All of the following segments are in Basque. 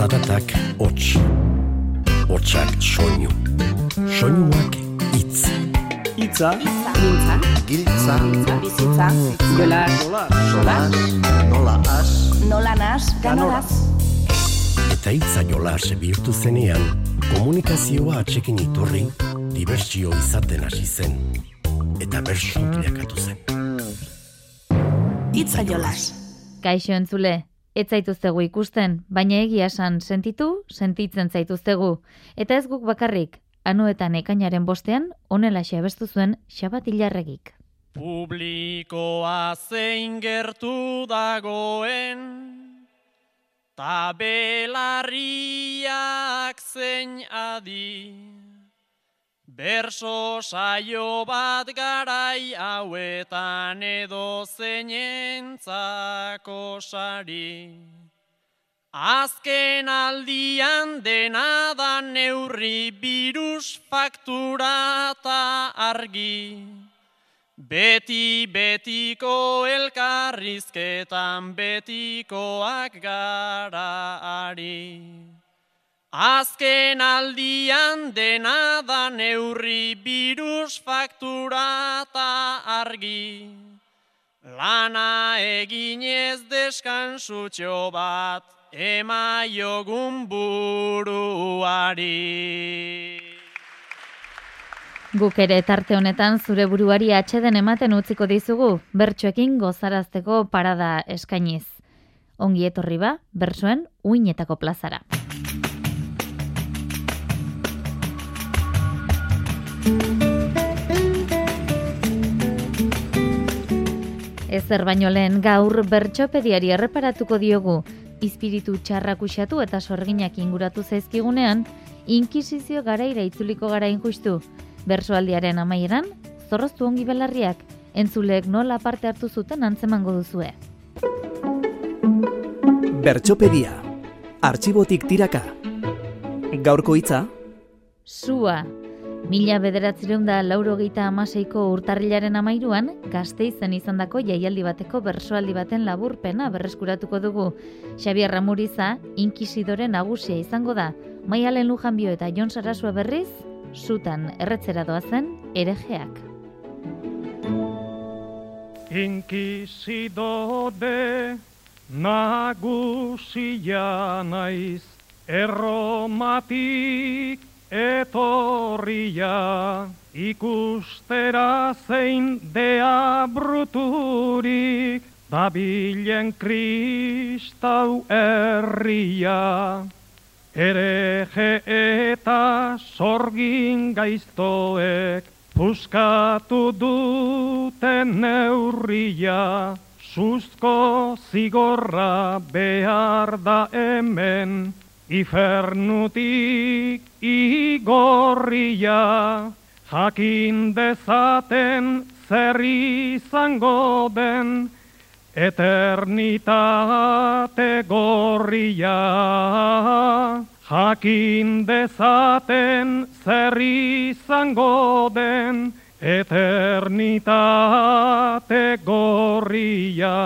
Zaratak hots, hotsak soinu, soinuak itz. Itza, Mintza, Giltza, bizitza, jolas, solas, nola as, nola nas, ganoraz. Eta itza jolas bihurtu zenean, komunikazioa atxekin iturri, dibertsio izaten hasi zen. Eta bersu bilakatu zen. Itza jolas. Kaixo entzule, ez zaituztegu ikusten, baina egia esan sentitu, sentitzen zaituztegu. Eta ez guk bakarrik, anuetan ekainaren bostean, onela abestu zuen xabat hilarregik. publikoa zein gertu dagoen, ta belarriak zein adi. Berso saio bat garai hauetan edo zeinentzako sari. Azken aldian dena da neurri birus faktura eta argi. Beti betiko elkarrizketan betikoak gara ari. Azken aldian dena da neurri birus faktura eta argi. Lana eginez deskansutxo bat emaiogun buruari. Guk ere tarte honetan zure buruari atxeden ematen utziko dizugu, bertsuekin gozarazteko parada eskainiz. Ongi etorri ba, bersoen uinetako plazara. Ezer baino lehen gaur bertxopediari erreparatuko diogu, izpiritu txarrak usatu eta sorginak inguratu zaizkigunean, inkisizio garaira itzuliko gara injustu. Bersoaldiaren amaieran, zorroztu ongi belarriak, entzuleek nola parte hartu zuten antzemango duzue. Bertxopedia. Artxibotik tiraka. Gaurko hitza, Sua. Mila bederatzireun da laurogeita amaseiko urtarrilaren amairuan, gazteizen izandako jaialdi bateko bersoaldi baten laburpena berreskuratuko dugu. Xabier Ramuriza, inkisidore nagusia izango da. Maialen Lujanbio eta Jon Sarasua berriz, sutan erretzera doazen erejeak. Inkisidode nagusia naiz erromatik etorria ikustera zein dea bruturik dabilen kristau herria. Ereje eta sorgin gaiztoek puskatu duten neurria, suzko zigorra behar da hemen, ifernutik igorria, jakin dezaten zer izango den, Eternitate gorria, jakin dezaten zer izango den, eternitate gorria.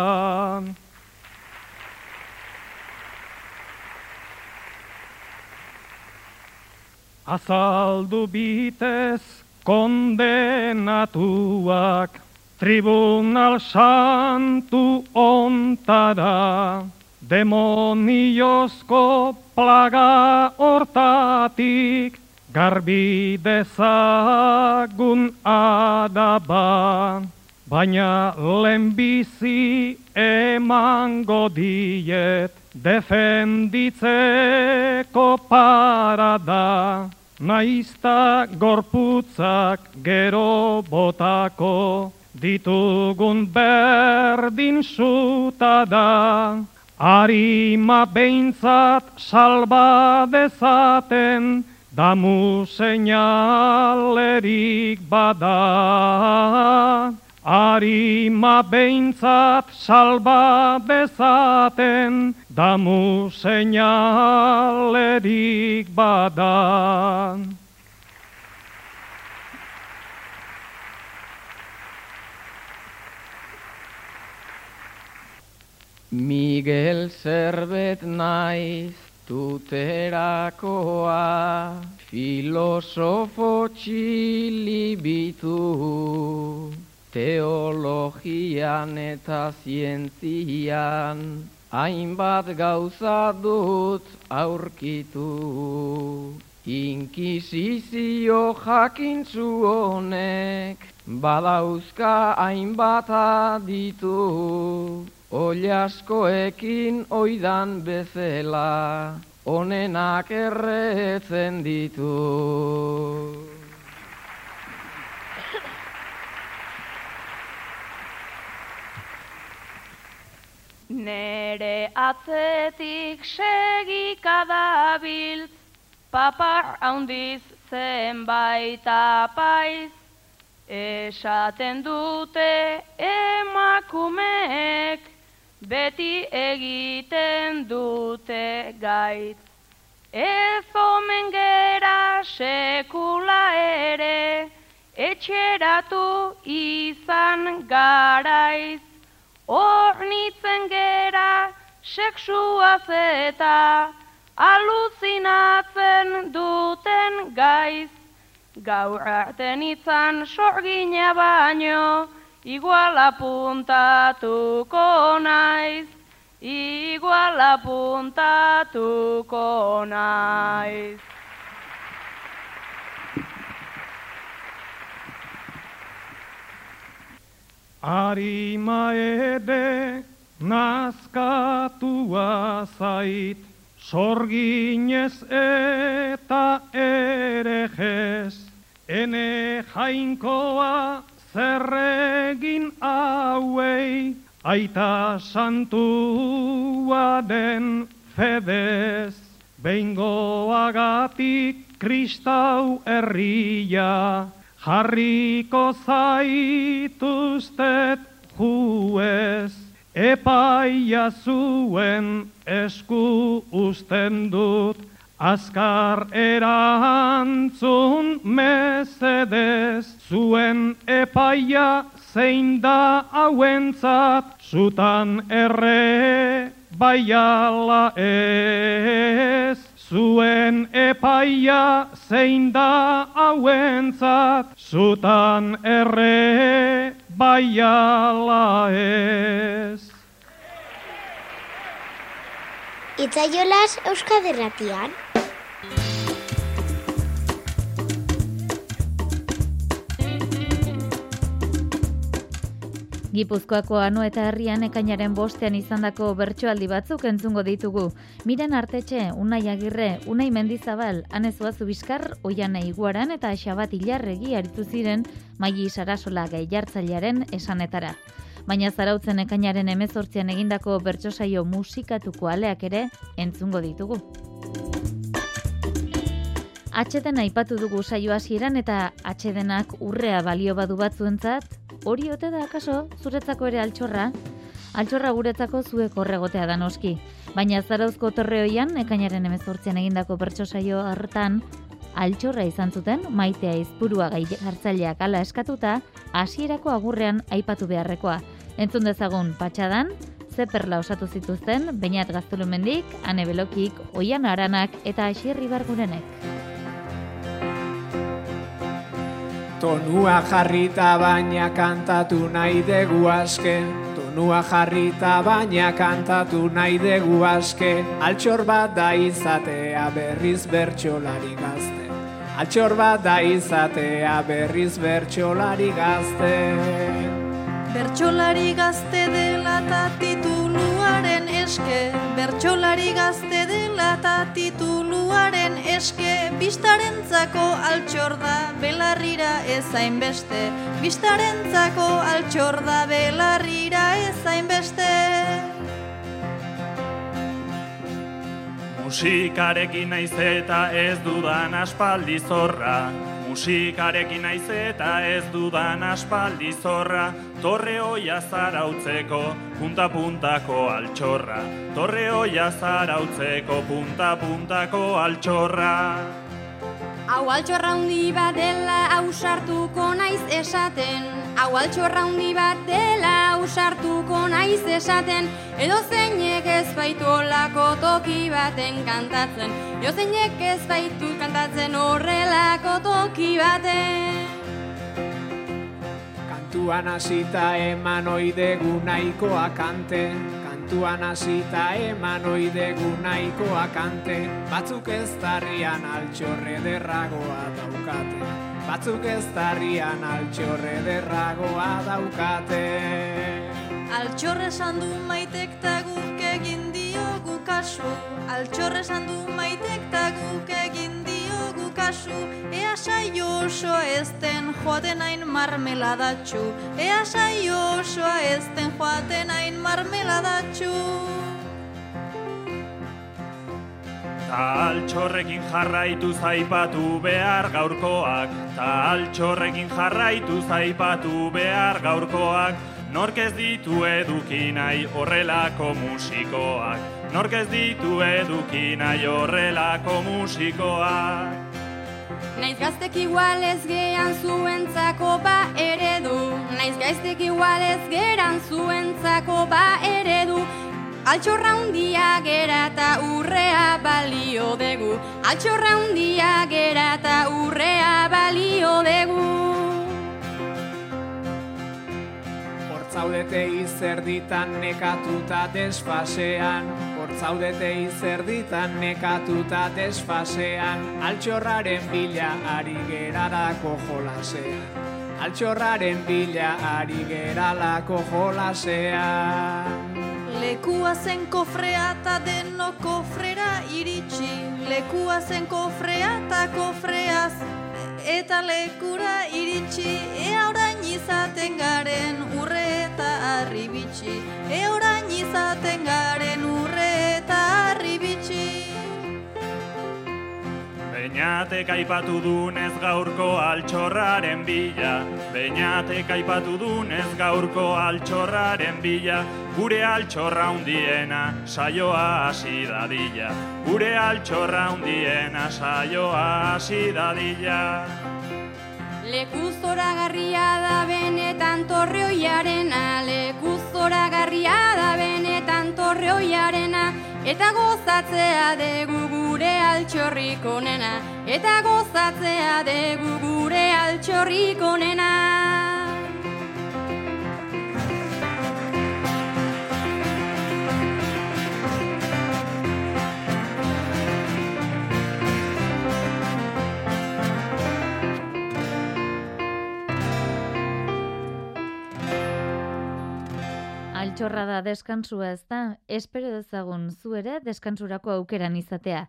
Azaldu bitez kondenatuak, Tribunal santu ontara, demoniozko plaga hortatik, garbi dezagun adaba. Baina lehenbizi emango diet, defenditzeko parada. Naizta gorputzak gero botako, ditugun berdin suta da. Arima behintzat salba dezaten, damu seinalerik bada. Arima behintzat salba dezaten, damu seinalerik bada. Miguel zerbet naiz tuterakoa filosofo txilibitu teologian eta zientzian hainbat gauza dut aurkitu Inkisizio jakintzu honek badauzka hainbat aditu Oliaskoekin oidan bezela onenak erretzen ditu. Nere atzetik segikadabiltz, papar haundiz zenbait apaiz, esaten dute emakumeek, beti egiten dute gaitz. Ez omen gera sekula ere, etxeratu izan garaiz. Hornitzen gera seksuaz eta aluzinatzen duten gaiz. Gaur arten izan sorgina baino, igual apuntatuko naiz, igual apuntatuko naiz. Arima ede nazkatua zait, sorginez eta erejez, ene jainkoa zerregin hauei, aita santua den fedez, behingoagatik kristau herria, jarriko zaituztet juez, epaia zuen esku usten dut, azkar erantzun mesedez, zuen epaia zein da hauentzat, zutan erre baiala ez. Zuen epaia zein da hauentzat, zutan erre baiala ez. Itzaiolas Euskaderratian. Gipuzkoako ano eta herrian ekainaren bostean izandako bertsoaldi batzuk entzungo ditugu. Miren artetxe, unai agirre, unai mendizabal, anezua zubizkar, oian iguaran eta xabat hilarregi aritu ziren maili sarasola gai jartzailearen esanetara. Baina zarautzen ekainaren emezortzian egindako bertsosaio musikatuko aleak ere entzungo ditugu. Atxeden aipatu dugu saio hasieran eta atxedenak urrea balio badu batzuentzat, hori ote da akaso zuretzako ere altxorra? Altxorra guretzako zuek horregotea da noski. Baina zarauzko torreoian, ekainaren emezortzian egindako bertso saio hartan, altxorra izan zuten, maitea izpurua gai hartzaileak ala eskatuta, hasierako agurrean aipatu beharrekoa. Entzun dezagun patxadan, ze perla osatu zituzten, bainat gaztulumendik, ane belokik, oian aranak eta asierri bargurenek. Tonua jarrita baina kantatu nahi dugu aske. Tonua jarrita baina kantatu nahi dugu aske. Altxor bat da izatea berriz bertxolari gazte. Altxor bat da izatea berriz bertxolari gazte Bertxolari gazte dela eta tituluaren eske. Bertxolari gazte dela eta tituluaren eske. Bistarentzako altxor da belarrira ezain beste Bistarentzako altxor da belarrira ezain beste Musikarekin naiz eta ez dudan aspaldi zorra Musikarekin naiz eta ez dudan aspaldi zorra. Torre hoia zarautzeko punta-puntako altxorra. Torre hoia zarautzeko punta-puntako altxorra Hau altxorra handi bat dela ausartuko naiz esaten. Hau altxorra handi bat dela ausartuko naiz esaten. Edo zeinek ez baitu olako toki baten kantatzen. Edo zeinek ez baitu kantatzen horrelako toki baten. Kantuan hasita eman oidegu nahikoa kante Kantuan hasita eman oidegu nahikoa kante. Batzuk ez darrian altxorre derragoa daukate. Batzuk ez darrian altxorre derragoa daukate. Altxorre esan maitek ta guk egin diogu kasu. Altxorre esan maitek ta guk egin kasu Ea saio oso ezten joaten hain marmeladatxu Ea saio oso ezten joaten hain marmeladatxu altxorrekin jarraitu zaipatu behar gaurkoak Ta altxorrekin jarraitu zaipatu behar gaurkoak Nork ez ditu eduki nahi horrelako musikoak Nork ez ditu eduki nahi horrelako musikoak Naiz gaztek igual ez gean zuentzako ba eredu. Naiz gaiztek igual ez geran zuentzako ba eredu. Altxorra hundia gera eta urrea balio degu Altxorra hundia gera eta urrea balio degu Hortzaudete izerditan nekatuta desfasean. Hortzaudete izerditan nekatuta desfasean. Altxorraren bila ari gerarako jolasean. Altxorraren bila ari geralako jolasean. Lekua zen kofrea eta deno kofrera iritsi. Lekua zen kofrea eta kofreaz eta lekura iritsi. Ea orain izaten garen urre eta Ea orain izaten garen urre eta harri bitxi. Beñatek aipatu dunez gaurko altxorraren bila. Beñatek aipatu dunez gaurko altxorraren bila. Gure altxorra hundiena saioa hasi dadila. Gure altxorra hundiena saioa hasi dadila Lekuz zoragarria da benetan torreoiarena Lekuz zoragarria da benetan torreoiarena. Eta gozatzea degu gure altxorrik onena. Eta gozatzea degu gure altxorrik onena Altxorra da deskansua ez da, espero dezagun zu ere deskansurako aukeran izatea.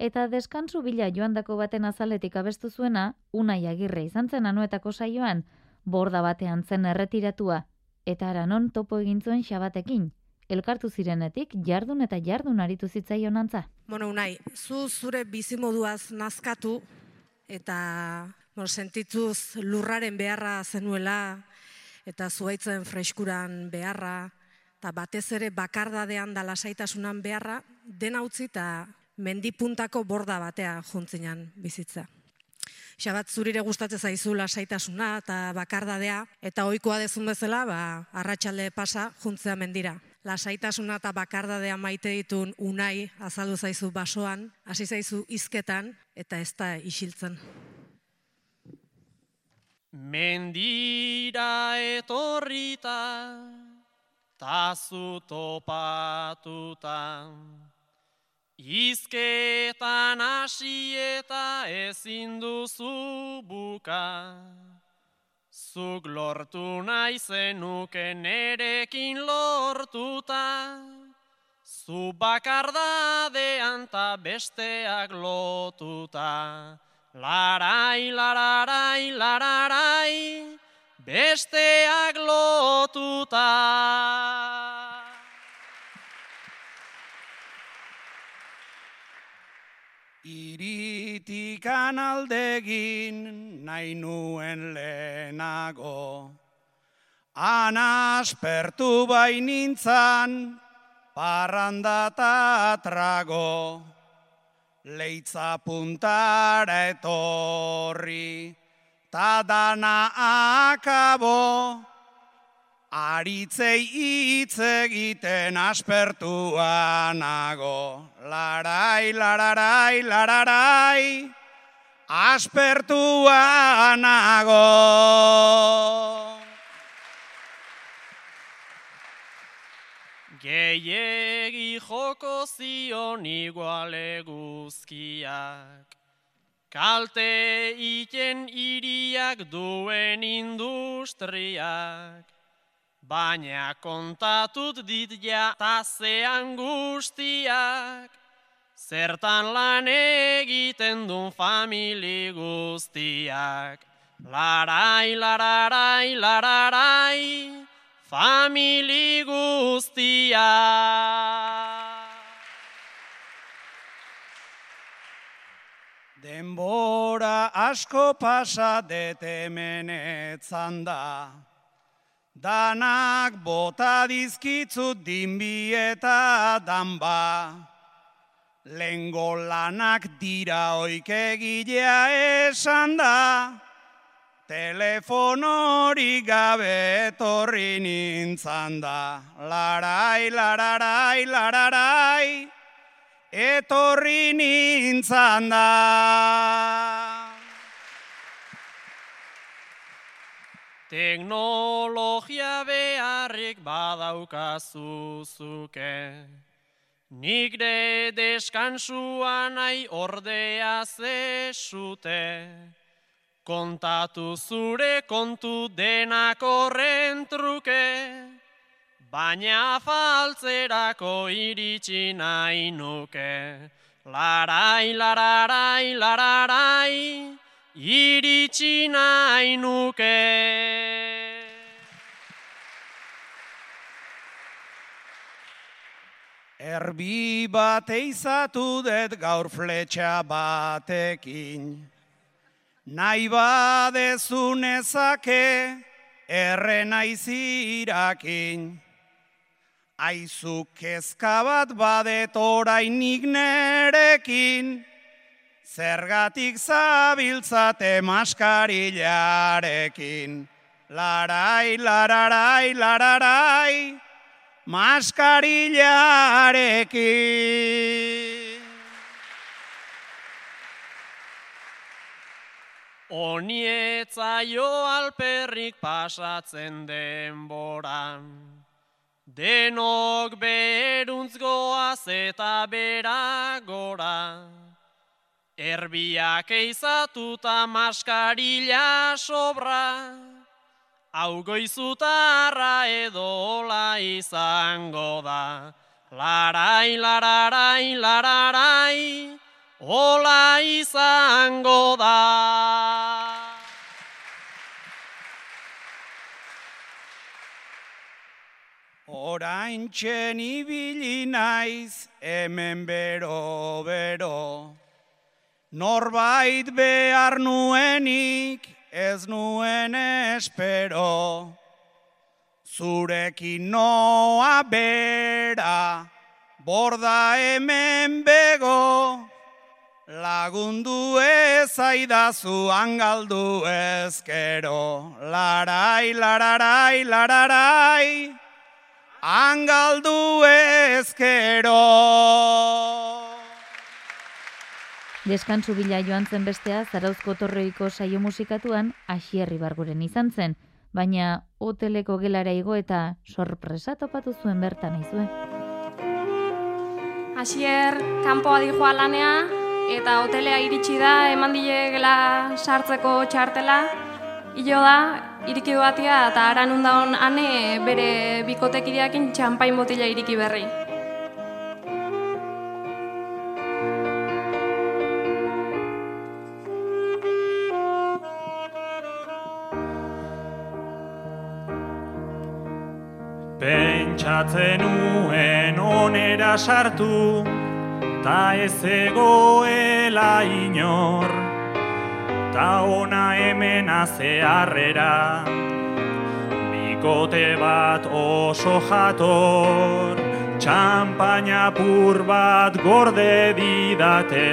Eta deskansu bila joandako baten azaletik abestu zuena, unai agirre izan zen anuetako saioan, borda batean zen erretiratua, eta aranon topo egin zuen xabatekin. Elkartu zirenetik, jardun eta jardun aritu zitzaion antza. Bueno, unai, zu zure bizimoduaz nazkatu, eta bueno, sentituz lurraren beharra zenuela, eta zuaitzen freskuran beharra, eta batez ere bakardadean da lasaitasunan beharra, dena utzi eta mendipuntako borda batea juntzinan bizitza. Xabat zurire gustatzen zaizu lasaitasuna eta bakardadea, eta ohikoa dezun bezala, ba, arratsalde pasa juntzea mendira. Lasaitasuna eta bakardadea maite ditun unai azaldu zaizu basoan, hasi zaizu hizketan eta ez da isiltzen. Mendira etorrita, tazu topatuta. Izketan hasi eta ezin duzu buka. Zuk lortu nahi zenuke nerekin lortuta. Zu bakardadean ta besteak lotuta. Larai, lararai, lararai, besteak lotuta. Iritikan aldegin nahi nuen lehenago, Anaspertu bainintzan, parranda eta trago. leitza puntara etorri, ta dana akabo, aritzei hitz egiten aspertuanago. Larai, lararai, lararai, aspertuanago. Gehiegi joko zion iguale guzkiak, kalte iten iriak duen industriak, baina kontatut dit ja tazean guztiak, zertan lan egiten duen famili guztiak. Larai, lararai, lararai, famili guztia. Denbora asko pasa detemenetzan da, danak bota dizkitzut dinbi eta danba. Lengo lanak dira oikegilea esan da, Telefonori gabe etorri nintzan da, larai, lararai, lararai, etorri nintzan da. Teknologia beharrik badaukazuzuke, nik de deskansuan nahi ordea zesute. Kontatu zure kontu denak horren truke, baina faltzerako iritsi nahi nuke. Larai, lararai, lararai, iritsi nahi nuke. Erbi bat eizatu dut gaur fletxa batekin, Nahi badezu nezake erre naizirakin. Aizu kezka bat badet orainik nerekin, zergatik zabiltzate maskarilarekin. Larai, lararai, lararai, maskarilarekin. Onietzaio alperrik pasatzen denboran, denok beruntz goaz eta beragora. Erbiak eizatuta maskarila sobra, hau goizutarra edola izango da. Larai, lararai, lararai, Ola izango da. Orain txen ibili naiz hemen bero bero. Norbait behar nuenik ez nuen espero. Zurekin noa bera, borda hemen bego. Lagundu ez aidazu angaldu ezkero, larai, lararai, lararai, angaldu ezkero. Deskantzu bila joan zen bestea, zarauzko torroiko saio musikatuan, asierri barguren izan zen, baina hoteleko gelara igo eta sorpresa topatu zuen bertan izue. Asier, kanpoa dijoa lanea, eta hotelea iritsi da eman dilegela sartzeko txartela hilo da iriki duatia eta aran undaon ane bere bikotekideakin txampain botila iriki berri. Pentsatzen nuen onera sartu, ta ez egoela inor, ta ona hemen azearrera, bikote bat oso jator, txampaina pur bat gorde didate,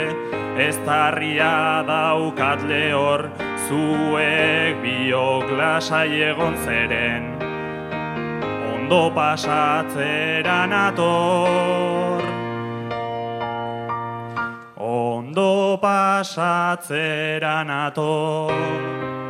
ez tarria daukat lehor, zuek biok lasai egon zeren, ondo pasatzeran ator. Ondo pasatzeran ator.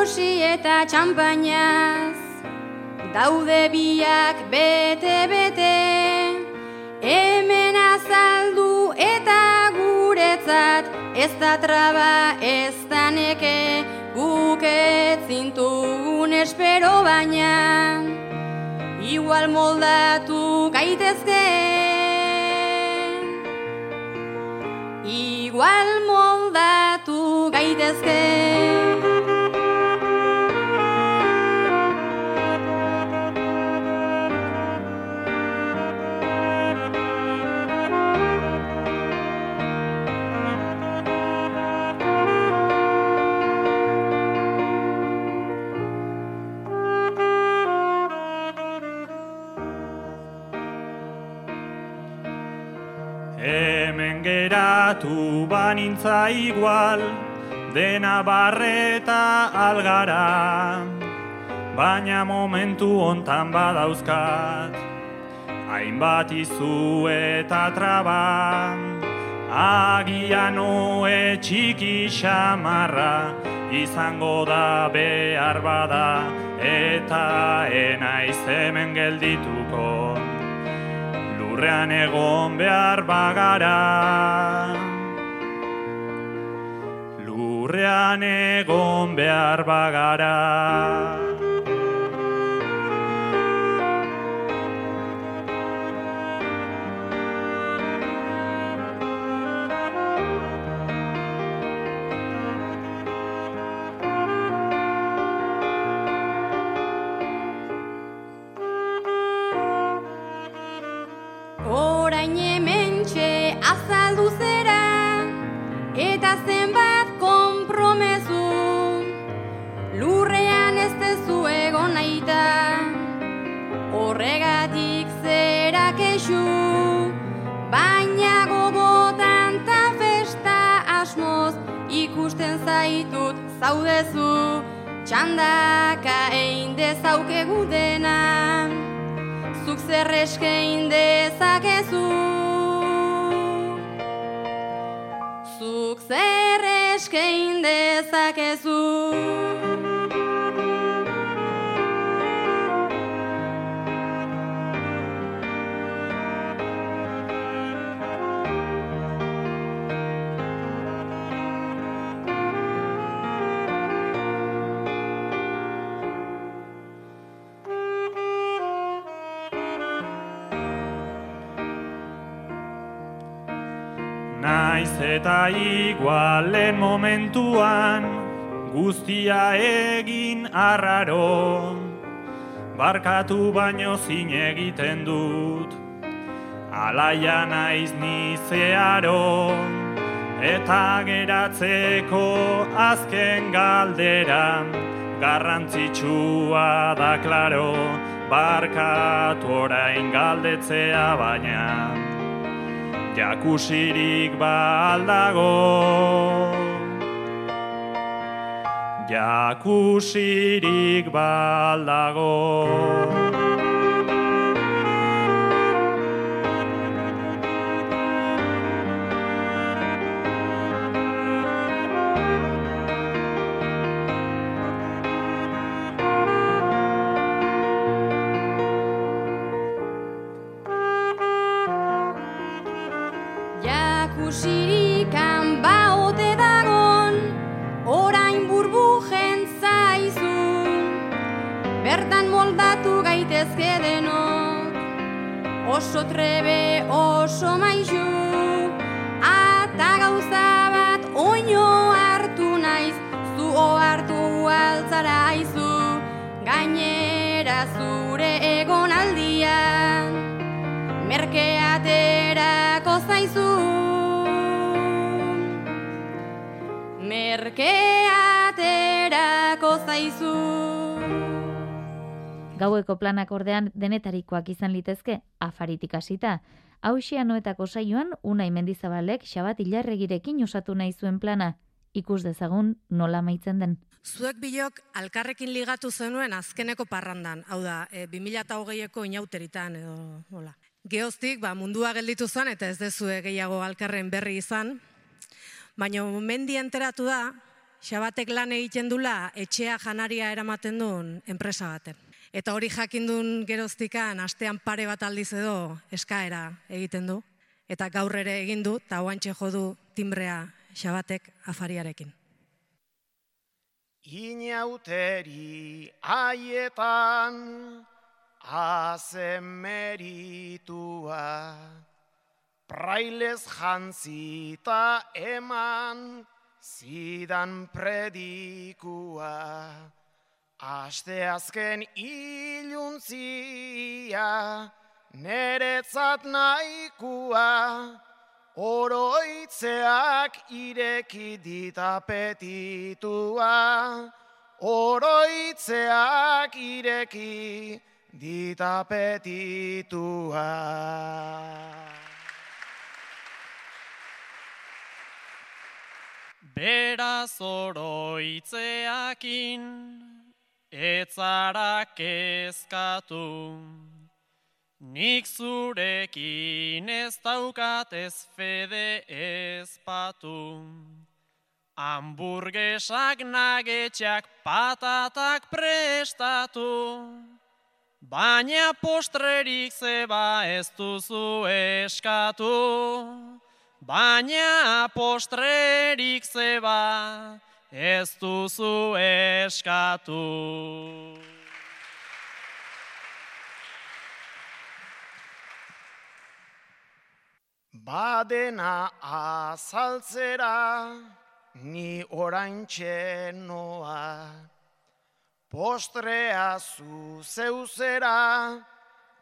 Erosi eta txampainaz, daude biak bete-bete, hemen azaldu eta guretzat, ez da traba ez da neke, guk ez zintugun espero baina. Igual moldatu gaitezke. Igual moldatu gaitezke banintza igual, dena barreta algara, baina momentu hontan badauzkat, hainbat izu eta traba, agian oe txiki xamarra, izango da behar bada, eta enaiz hemen geldituko. Lurrean egon behar bagara. Lurrean egon behar bagara. Orain hementxe azaldu zera Eta zenbat kexu Baina gogotan ta festa asmoz Ikusten zaitut zaudezu Txandaka egin dezaukegu dena. Zuk zer eskein dezakezu? Zuk zer eskein dezakezu eta igualen momentuan guztia egin arraro. Barkatu baino zin egiten dut Alaia naiz nizearo Eta geratzeko azken galdera Garrantzitsua da klaro Barkatu orain galdetzea baina jakusirik baldago. Jakusirik baldago gaitezke denok oso trebe oso maizu ata gauza bat oino hartu naiz. Zu ohartu altzara izu gainera zure egon aldia merkeaterako zaizu. Merkeaterako zaizu. Gaueko planak ordean denetarikoak izan litezke, afaritik hasita. Hauxianoetako saioan, Unai Mendizabalek xabat ilarregirekin osatu nahi zuen plana. Ikus dezagun nola maitzen den. Zuek bilok alkarrekin ligatu zenuen azkeneko parrandan, hau da, e, 2008eko inauteritan edo, hola. Geoztik, ba, mundua gelditu zen eta ez dezue gehiago alkarren berri izan, baina mendi enteratu da, xabatek lan egiten dula etxea janaria eramaten duen enpresa baten. Eta hori jakindun geroztikan astean pare bat aldiz edo eskaera egiten du. Eta gaur ere egin du, eta oantxe jo du timbrea xabatek afariarekin. Inauteri haietan hazen meritua, prailez jantzita eman zidan predikua. Aste azken iluntzia, neretzat nahikua, oroitzeak ireki ditapetitua. Oroitzeak ireki ditapetitua. Beraz oroitzeakin, etzara kezkatu. Nik zurekin ez daukat ez fede ez patu. Hamburgesak nagetxak patatak prestatu. Baina postrerik zeba ez duzu eskatu. Baina postrerik zeba ez duzu eskatu. Badena azaltzera, ni orain noa. Postrea zu zeuzera,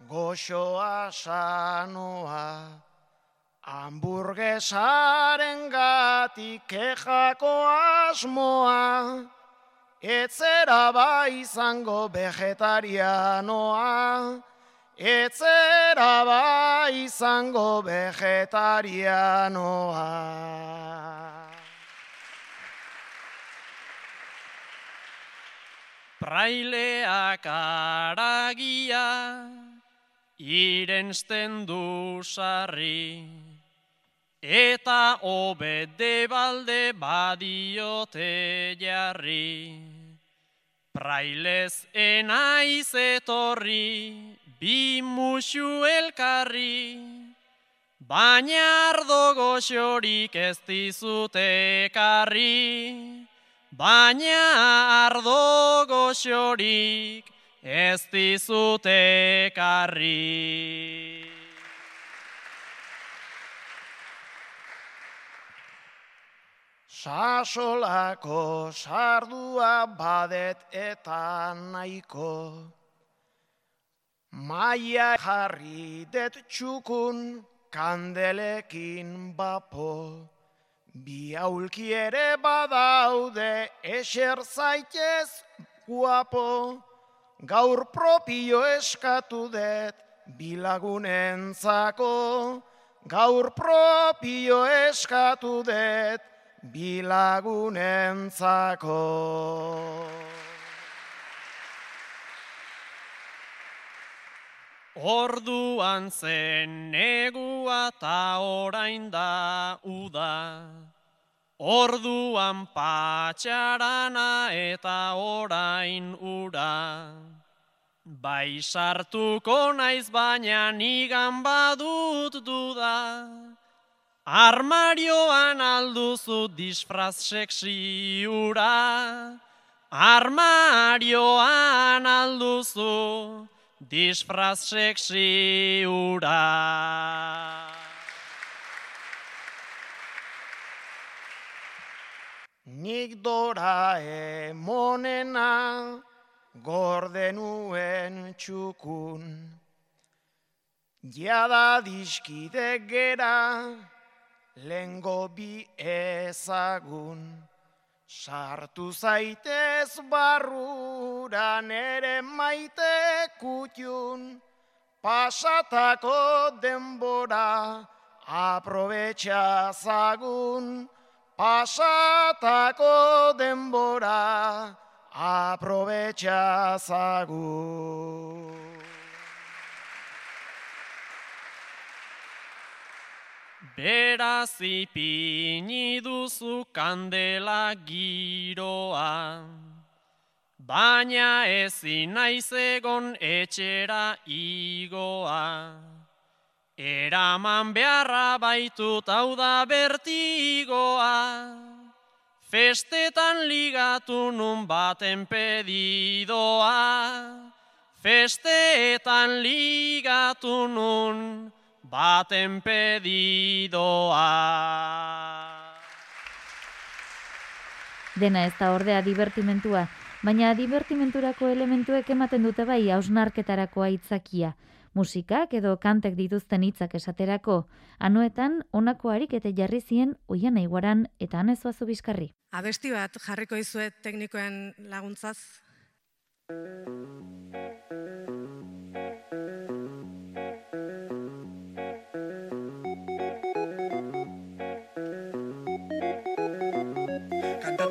goxoa sanoa. Hamburgesaren gatik kejako asmoa, etzera bai izango vegetarianoa, etzera bai izango vegetarianoa. Praileak aragia, irensten du sarri, eta obede balde badiote jarri. Prailez enaiz etorri, bi musu elkarri, baina ardo goxorik ez dizute ekarri. Baina ardo goxorik ez dizute ekarri. Sasolako sardua badet eta nahiko, Maia jarri det txukun kandelekin bapo, Bi aulki ere badaude eser zaitez guapo, Gaur propio eskatu det bilagunentzako, Gaur propio eskatu det bilagunentzako. Orduan zen negua ta orain da uda. Orduan patxarana eta orain ura. Bai sartuko naiz baina nigan badut duda. Armarioan alduzu disfraz seksi ura. Armarioan alduzu disfraz seksi ura. Nik dora emonena, gordenuen txukun. Jada diskide gera, lengo bi ezagun. Sartu zaitez barrura nere maite kutxun, pasatako denbora aprobetxa zagun, pasatako denbora aprobetxa zagun. Beraz ipini duzu kandela giroa, baina ezin naiz egon etxera igoa. Eraman beharra baitut hau da bertigoa, festetan ligatu nun baten pedidoa, festetan ligatu nun baten pedidoa. Dena ez da ordea divertimentua, baina divertimenturako elementuek ematen dute bai hausnarketarako aitzakia. Musikak edo kantek dituzten hitzak esaterako, anuetan honako arikete jarri zien oian aiguaran eta anezoazu bizkarri. Abesti bat jarriko izuet teknikoen laguntzaz.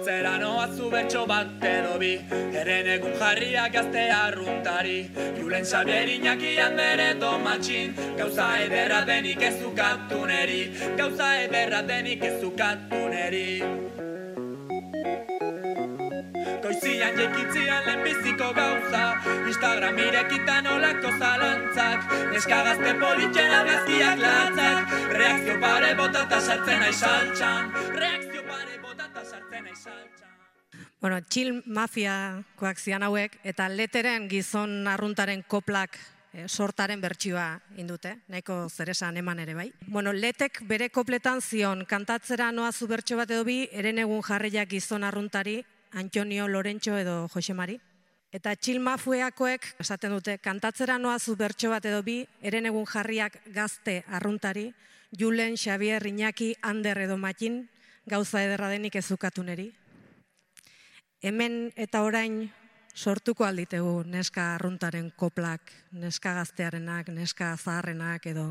Kantatzera noa zu bertso bat edo bi Eren egun jarriak gazte arruntari. Julen Xabier Iñakian bere domatxin Gauza ederra denik ez ukatu neri Gauza ederra denik ez ukatu neri Goizian jekitzian lehenbiziko gauza Instagram irekitan olako zalantzak. Neska gazte politxen argazkiak latzak. Reakzio pare botata sartzen nahi saltxan. Reakzio Bueno, chill mafiakoak zian hauek, eta leteren gizon arruntaren koplak eh, sortaren bertsioa indute, nahiko zeresan eman ere bai. Bueno, letek bere kopletan zion kantatzera noa zu bertso bat edo bi, eren egun jarriak gizon arruntari, Antonio Lorentxo edo Josemari. Eta txil mafueakoek, esaten dute, kantatzera noa zu bertso bat edo bi, eren egun jarriak gazte arruntari, Julen, Xavier, Iñaki, Ander edo Matin, gauza ederra denik ezukatu neri. Hemen eta orain sortuko alditegu neska arruntaren koplak, neska gaztearenak, neska zaharrenak edo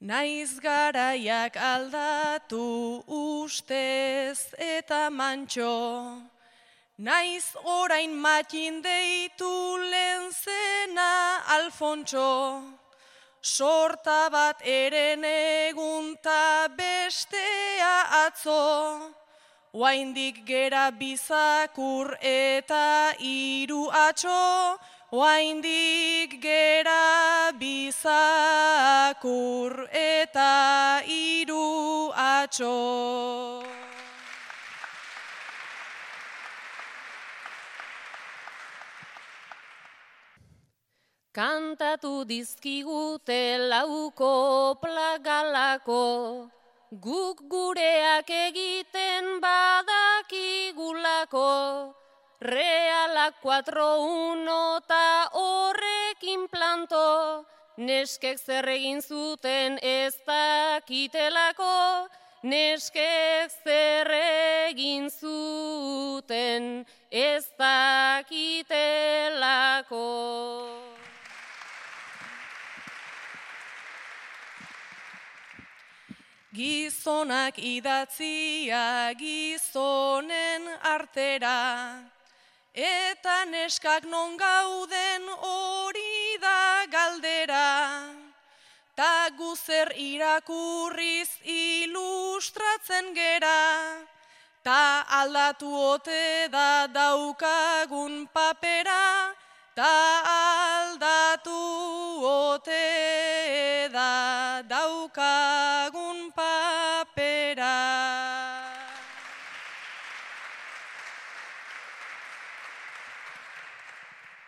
Naiz garaiak aldatu ustez eta mantxo, Naiz orain matin deitu lehen zena Alfontxo, Sorta bat eren egunta bestea atzo, Oaindik gera bizakur eta hiru atxo, Oaindik gera bizakur eta hiru atxo. Kantatu dizkigute lauko plagalako, guk gureak egiten badakigulako, realak 4-1 ta horrekin planto, neskek zer egin zuten ez dakitelako, neskek zer egin zuten ez dakitelako. Gizonak idatzia gizonen artera, eta neskak non gauden hori da galdera. Ta guzer irakurriz ilustratzen gera, ta aldatu ote da daukagun papera, ta aldatu ote da daukagun papera.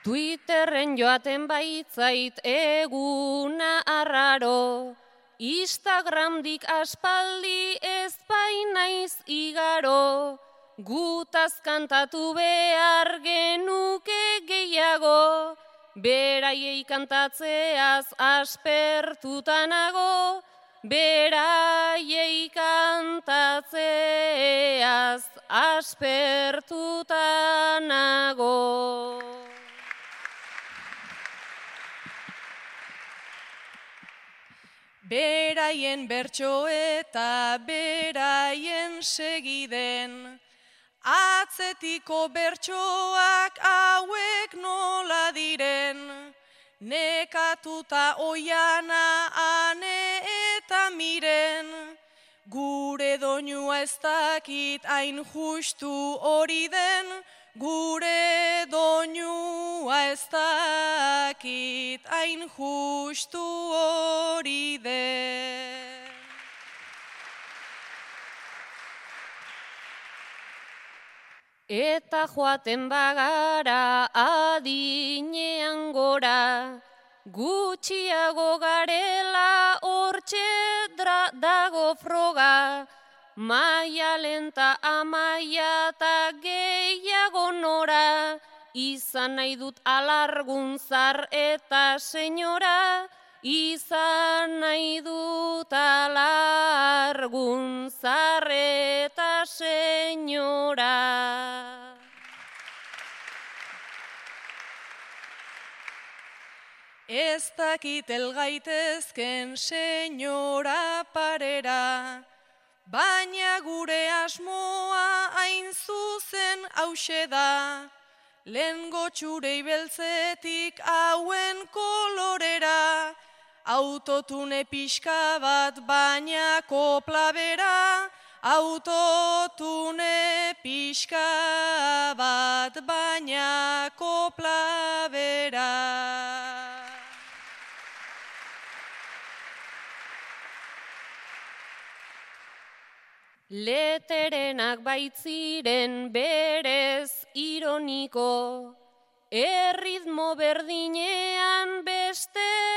Twitterren joaten baitzait eguna arraro, Instagramdik aspaldi ez bainaiz igaro, gutaz kantatu behar genuke gehiago, beraiei kantatzeaz aspertutanago, beraiei kantatzeaz aspertutanago. Beraien bertso eta beraien segiden, atzetiko bertsoak hauek nola diren, nekatuta oiana ane eta miren, gure doinua ez dakit hain justu hori den, gure doinua ez dakit hain justu hori den. Eta joaten bagara adinean gora, gutxiago garela hortxe dago froga, maia lenta amaia eta gehiago nora, izan nahi dut alargun zar eta senyora, izan nahi dut alargun zar eta senyora. Ez dakit elgaitezken senyora parera, baina gure asmoa hain zuzen hause da. Lehen gotxurei beltzetik hauen kolorera, autotune pixka bat baina kopla bera, autotune pixka bat baina kopla bera. Leterenak baitziren berez ironiko, erritmo berdinean beste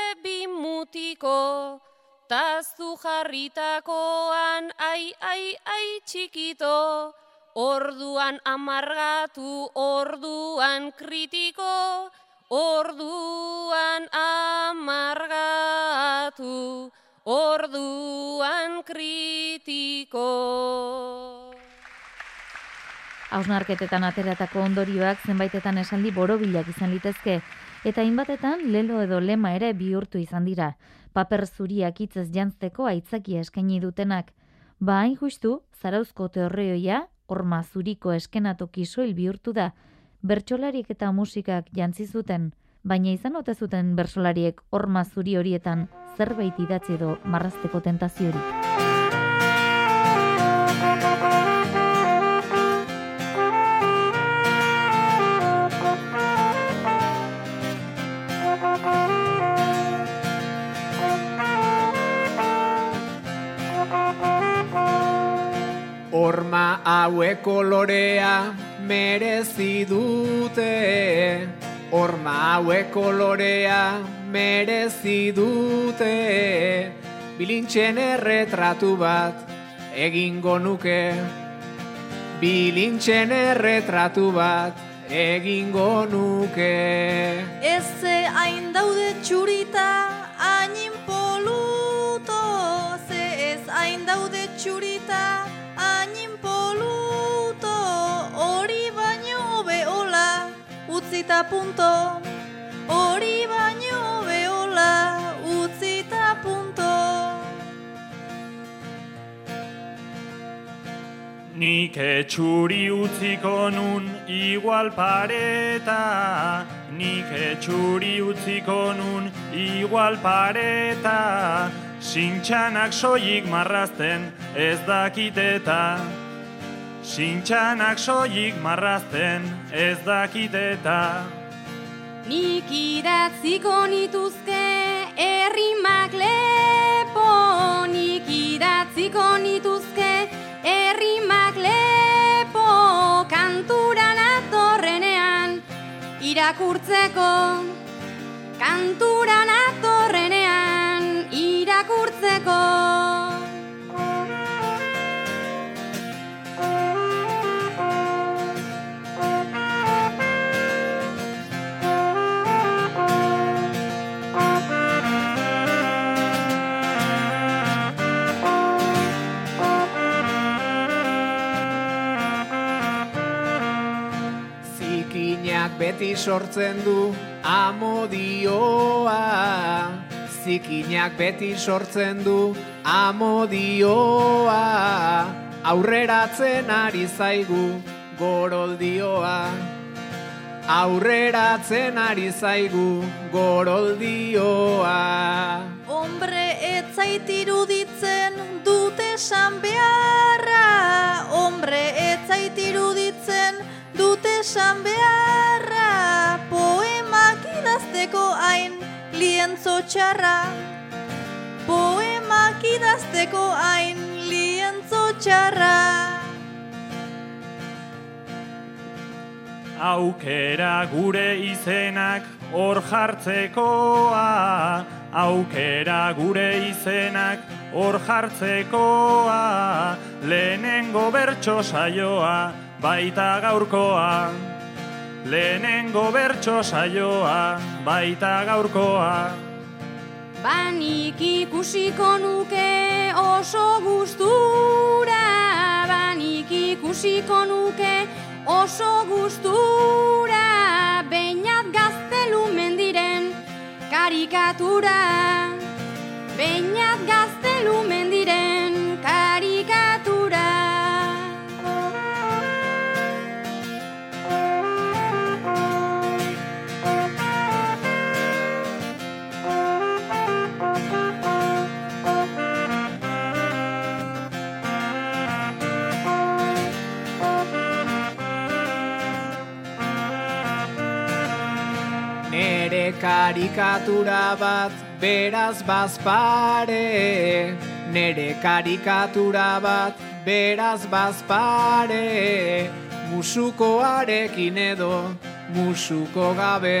bimutiko, tazu jarritakoan ai ai ai txikito, orduan amargatu, orduan kritiko, orduan amargatu, orduan kritiko. Hausnarketetan ateratako ondorioak zenbaitetan esaldi borobilak izan litezke, eta hainbatetan lelo edo lema ere bihurtu izan dira. Paper zuriak hitzez jantzteko aitzakia eskaini dutenak. Ba hain justu, zarauzko teorreoia, horma zuriko eskenatoki soil bihurtu da, bertsolariek eta musikak jantzi zuten, baina izan ote zuten bersolariek horma zuri horietan zerbait idatzi edo marrazteko tentaziorik. Horma hauek kolorea merezi dute, Horma hauek kolorea merezi dute, Bilintxen erretratu bat egingo nuke, Bilintxen erretratu bat egingo nuke. Ez ze hain daude txurita, hain utzita punto, hori baino behola, utzita punto. Nik etxuri utziko nun igual pareta, nik etxuri utziko nun igual pareta, sintxanak soilik marrazten ez dakiteta, sintxanak soilik marrazten ez dakiteta. Nik idatziko nituzke errimak lepo, nik idatziko nituzke errimak lepo, kanturan atorrenean irakurtzeko, kanturan atorrenean irakurtzeko. Beti sortzen du amodioa. Zikinak beti sortzen du amodioa. Aurreratzen ari zaigu goroldioa. Aurreratzen ari zaigu goroldioa. Hombre etzait iruditzen dute esan beharra. Hombre etzait iruditzen dute esan beharra. Lientzo txarra. Poemak idazteko hain lientzo txarra. Aukera gure izenak hor jartzekoa, aukera gure izenak hor jartzekoa, lehenengo bertso saioa baita gaurkoa. Lehenengo bertso saioa baita gaurkoa. Banik ikusiko nuke oso gustura, banik ikusiko nuke oso gustura, beinat gaztelu mendiren karikatura, beinat gaztelu mendiren karikatura bat beraz bazpare. Nere karikatura bat beraz bazpare. Musukoarekin edo musuko gabe.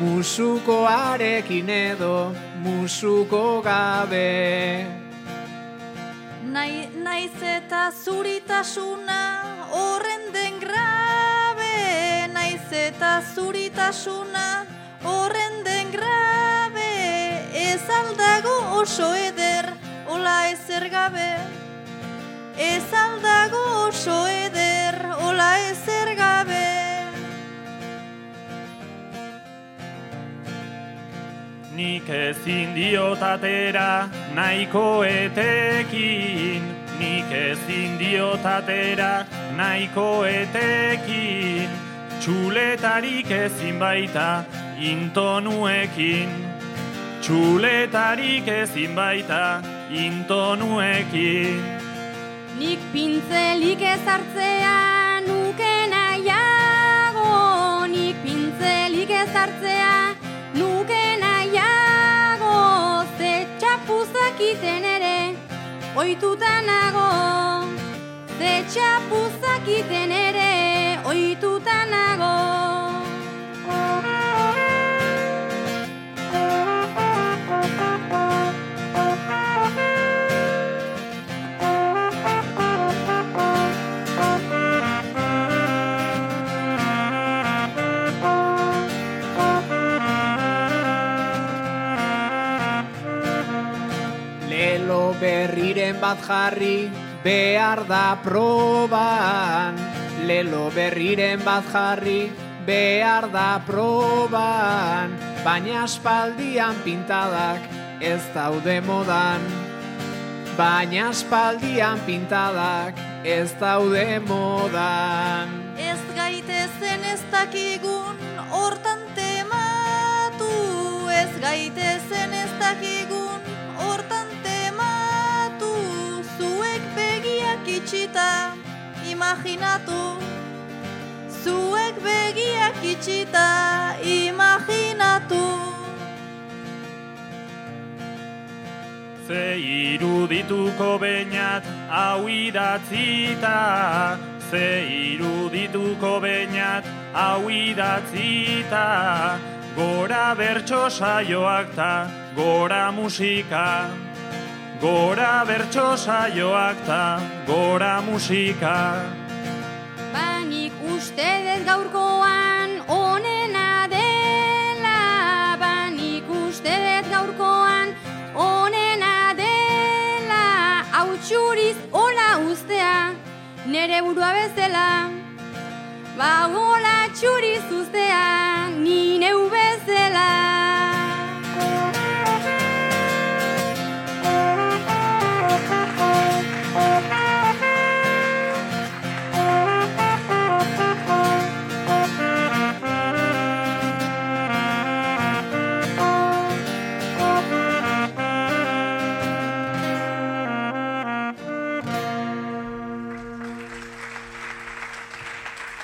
Musukoarekin edo musuko gabe. Nai, naiz eta zuritasuna horren den grabe. Naiz eta zuritasuna horren den grabe Ez aldago oso eder ola ezer gabe. Ez aldago oso eder ola ezer gabe. Nik ezin diot atera nahiko etekin, nik ezin diot atera nahiko etekin, txuletarik ezin baita intonuekin, txuletarik ezin baita intonuekin. Nik pintzelik ezartzea nuke nahiago, nik pintzelik ezartzea nuke nahiago, ze txapuzakiten ere oituta nago, ze txapuzakiten ere oituta nago. Bat jarri behar da proban. Lelo berriren bat jarri behar da proban. Baina aspaldian pintadak ez daude modan. Baina aspaldian pintadak ez daude modan. Ez gaitezen ez dakigun hortan tematu. Ez gaitezen ez dakigun itxita imaginatu. Zuek begiak itxita imaginatu. Ze irudituko bainat hau idatzita, ze irudituko bainat hau idatzita, gora bertso saioak ta, gora musika, gora bertso saioak ta, gora musika. Banik uste dez gaurkoan onena dela, banik uste dez gaurkoan onena dela, hau txuriz hola ustea, nere burua bezala. Ba hola txuri zuztean,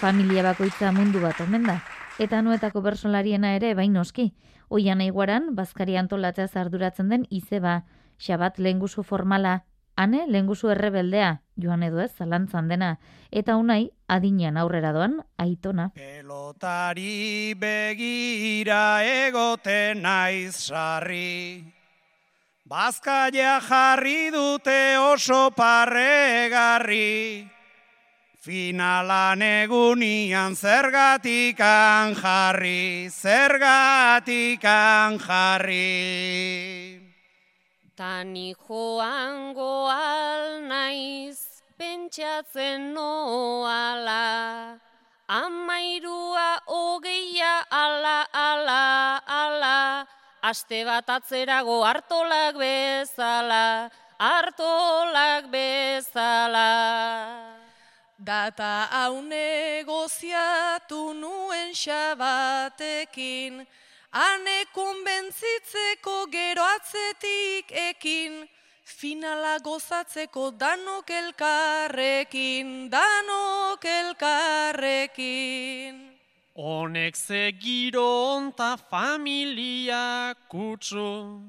Familia bakoitza mundu bat omen da. Eta nuetako bersolariena ere bain noski. Oian eguaran, Bazkari antolatzea zarduratzen den izeba. Xabat lehengusu formala, ane lehengusu errebeldea, joan edo ez zalantzan dena. Eta unai, adinean aurrera doan, aitona. Pelotari begira egoten naiz sarri. Bazkaia jarri dute oso parregarri. Finalan egunian zergatikan jarri, zergatikan jarri. Tani joango al naiz pentsatzen noala, amairua hogeia ala, ala, ala, aste bat atzerago hartolak bezala, hartolak bezala. Data hau negoziatu nuen xabatekin, ane konbentzitzeko gero atzetik ekin, finala gozatzeko danok elkarrekin, danok elkarrekin. Honek ze giro onta familia kutsu,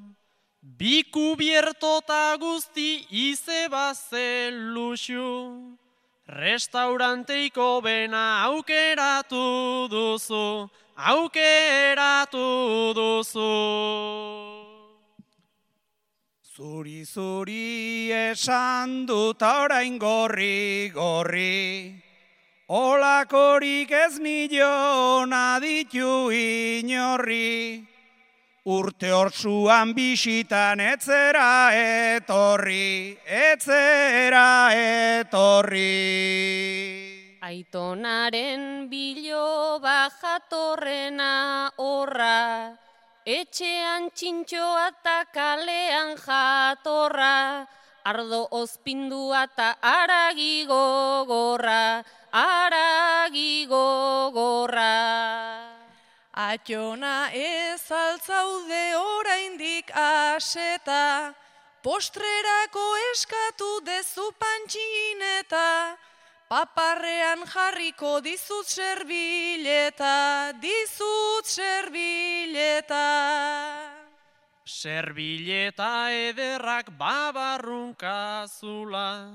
bikubiertota guzti ize bazeluxu. Restauranteiko bena aukeratu duzu, aukeratu duzu. Zuri zuri esan dut orain gorri gorri, Olakorik ez nilion aditu inorri, Urte hortzuan bisitan etzera etorri, etzera etorri. Aitonaren biloba jatorrena horra, etxean txintxoa eta kalean jatorra, ardo ozpindua eta aragi gogorra, aragi gogorra. Atxona ez altzaude oraindik aseta, postrerako eskatu dezu pantxineta, paparrean jarriko dizut serbileta, dizut serbileta. Serbileta ederrak babarrunka zula,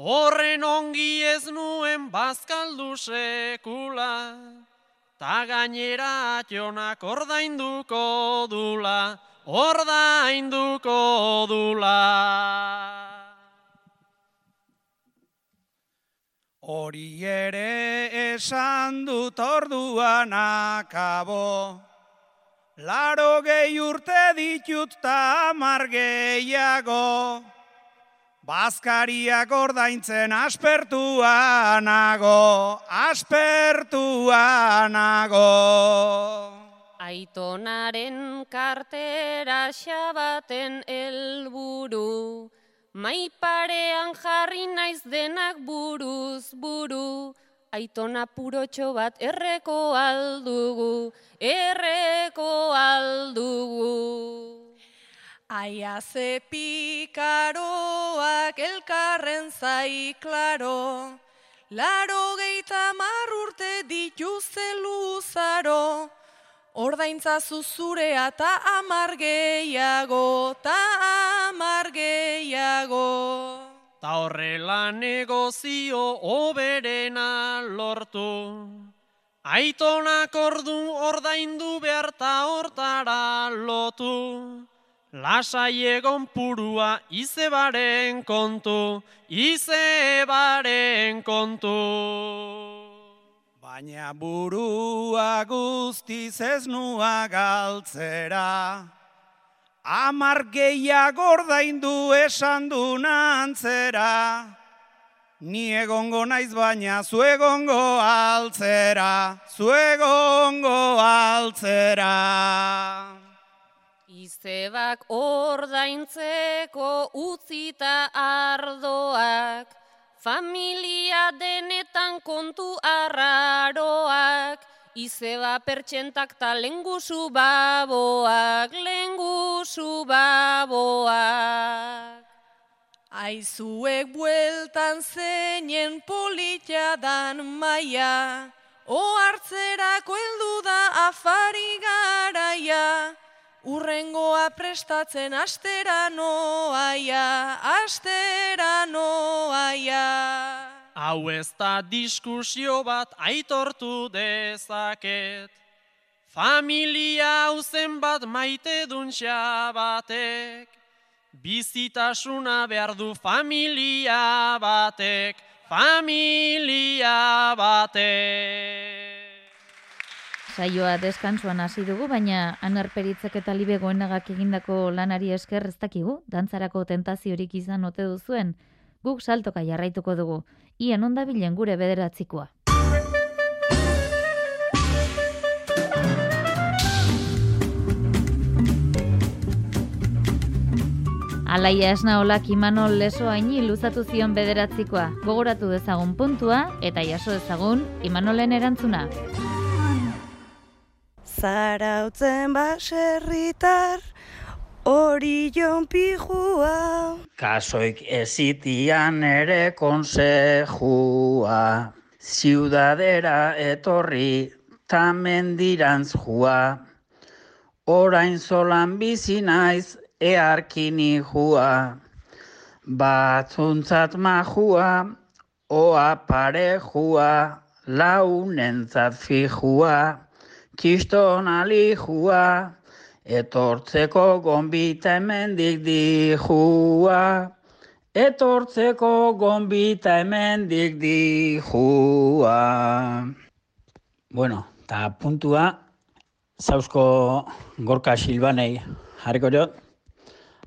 horren ongi ez nuen bazkaldu sekula. Ta gainera atxonak ordainduko dula, ordainduko dula. Hori ere esan dut orduan akabo, Laro gehi urte ditut ta amar gehiago, Bazkariak ordaintzen aspertua nago, aspertua nago. Aitonaren kartera xabaten helburu, maiparean jarri naiz denak buruz buru, aitona purotxo bat erreko aldugu, erreko aldugu. Aia ze pikaroak elkarren zai klaro, laro geita marrurte dituzte luzaro, ordaintza zuzurea ta amar gehiago, ta amar gehiago. Ta horrela negozio oberena lortu, aitonak ordu ordaindu behar ta hortara lotu. Lasai egon purua izebaren kontu, izebaren kontu. Baina burua guztiz ez nua galtzera, Amar gehiago ordaindu esan du nantzera, Ni egongo naiz baina zuegongo altzera, zuegongo altzera. Izebak ordaintzeko utzita ardoak, familia denetan kontu arraroak, izeba pertsentak ta lengusu baboak, lengusu baboak. Aizuek bueltan zeinen polita dan maia, o hartzerako heldu da afari garaia, urrengoa prestatzen astera noaia, astera noaia. Hau ez da diskusio bat aitortu dezaket. Familia hauzen bat maite duntxa batek. Bizitasuna behar du familia batek, familia batek. Saioa deskantsuan hasi dugu, baina anerperitzek eta libegoenagak egindako lanari esker ez dakigu, dantzarako tentaziorik izan ote duzuen, guk saltoka jarraituko dugu, ian ondabilen gure bederatzikoa. Alaia esna olak Imanol leso haini luzatu zion bederatzikoa. Gogoratu dezagun puntua eta jaso dezagun Imanolen erantzuna. Zarautzen baserritar hori jon pijua. Kasoik ezitian ere konsejua, ziudadera etorri tamendirantz jua. Orain zolan bizi naiz earkini jua, batzuntzat majua, oa pare jua, launentzat fijua, kiston alijua, etortzeko gonbita hemendik dijua, etortzeko gonbita hemendik dijua. Bueno, eta puntua, zauzko gorka silbanei jarriko jot,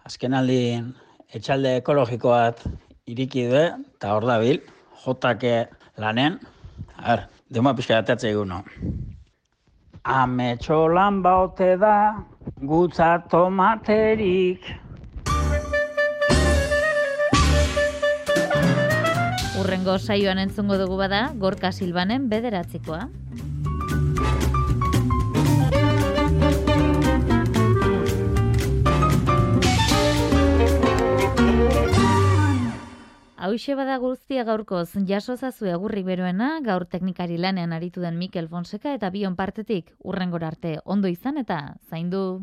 azken aldin etxalde ekologiko bat iriki du, eta hor dabil, jotake lanen, a ber, dema pixka atatze. Ametxo lan baute da, gutza tomaterik. Urrengo saioan entzungo dugu bada, Gorka Silbanen bederatzikoa. Hauxe bada guztia gaurkoz, jaso zazue agurri beroena, gaur teknikari lanean aritu den Mikel Fonseca eta bion partetik, urrengor arte, ondo izan eta zaindu.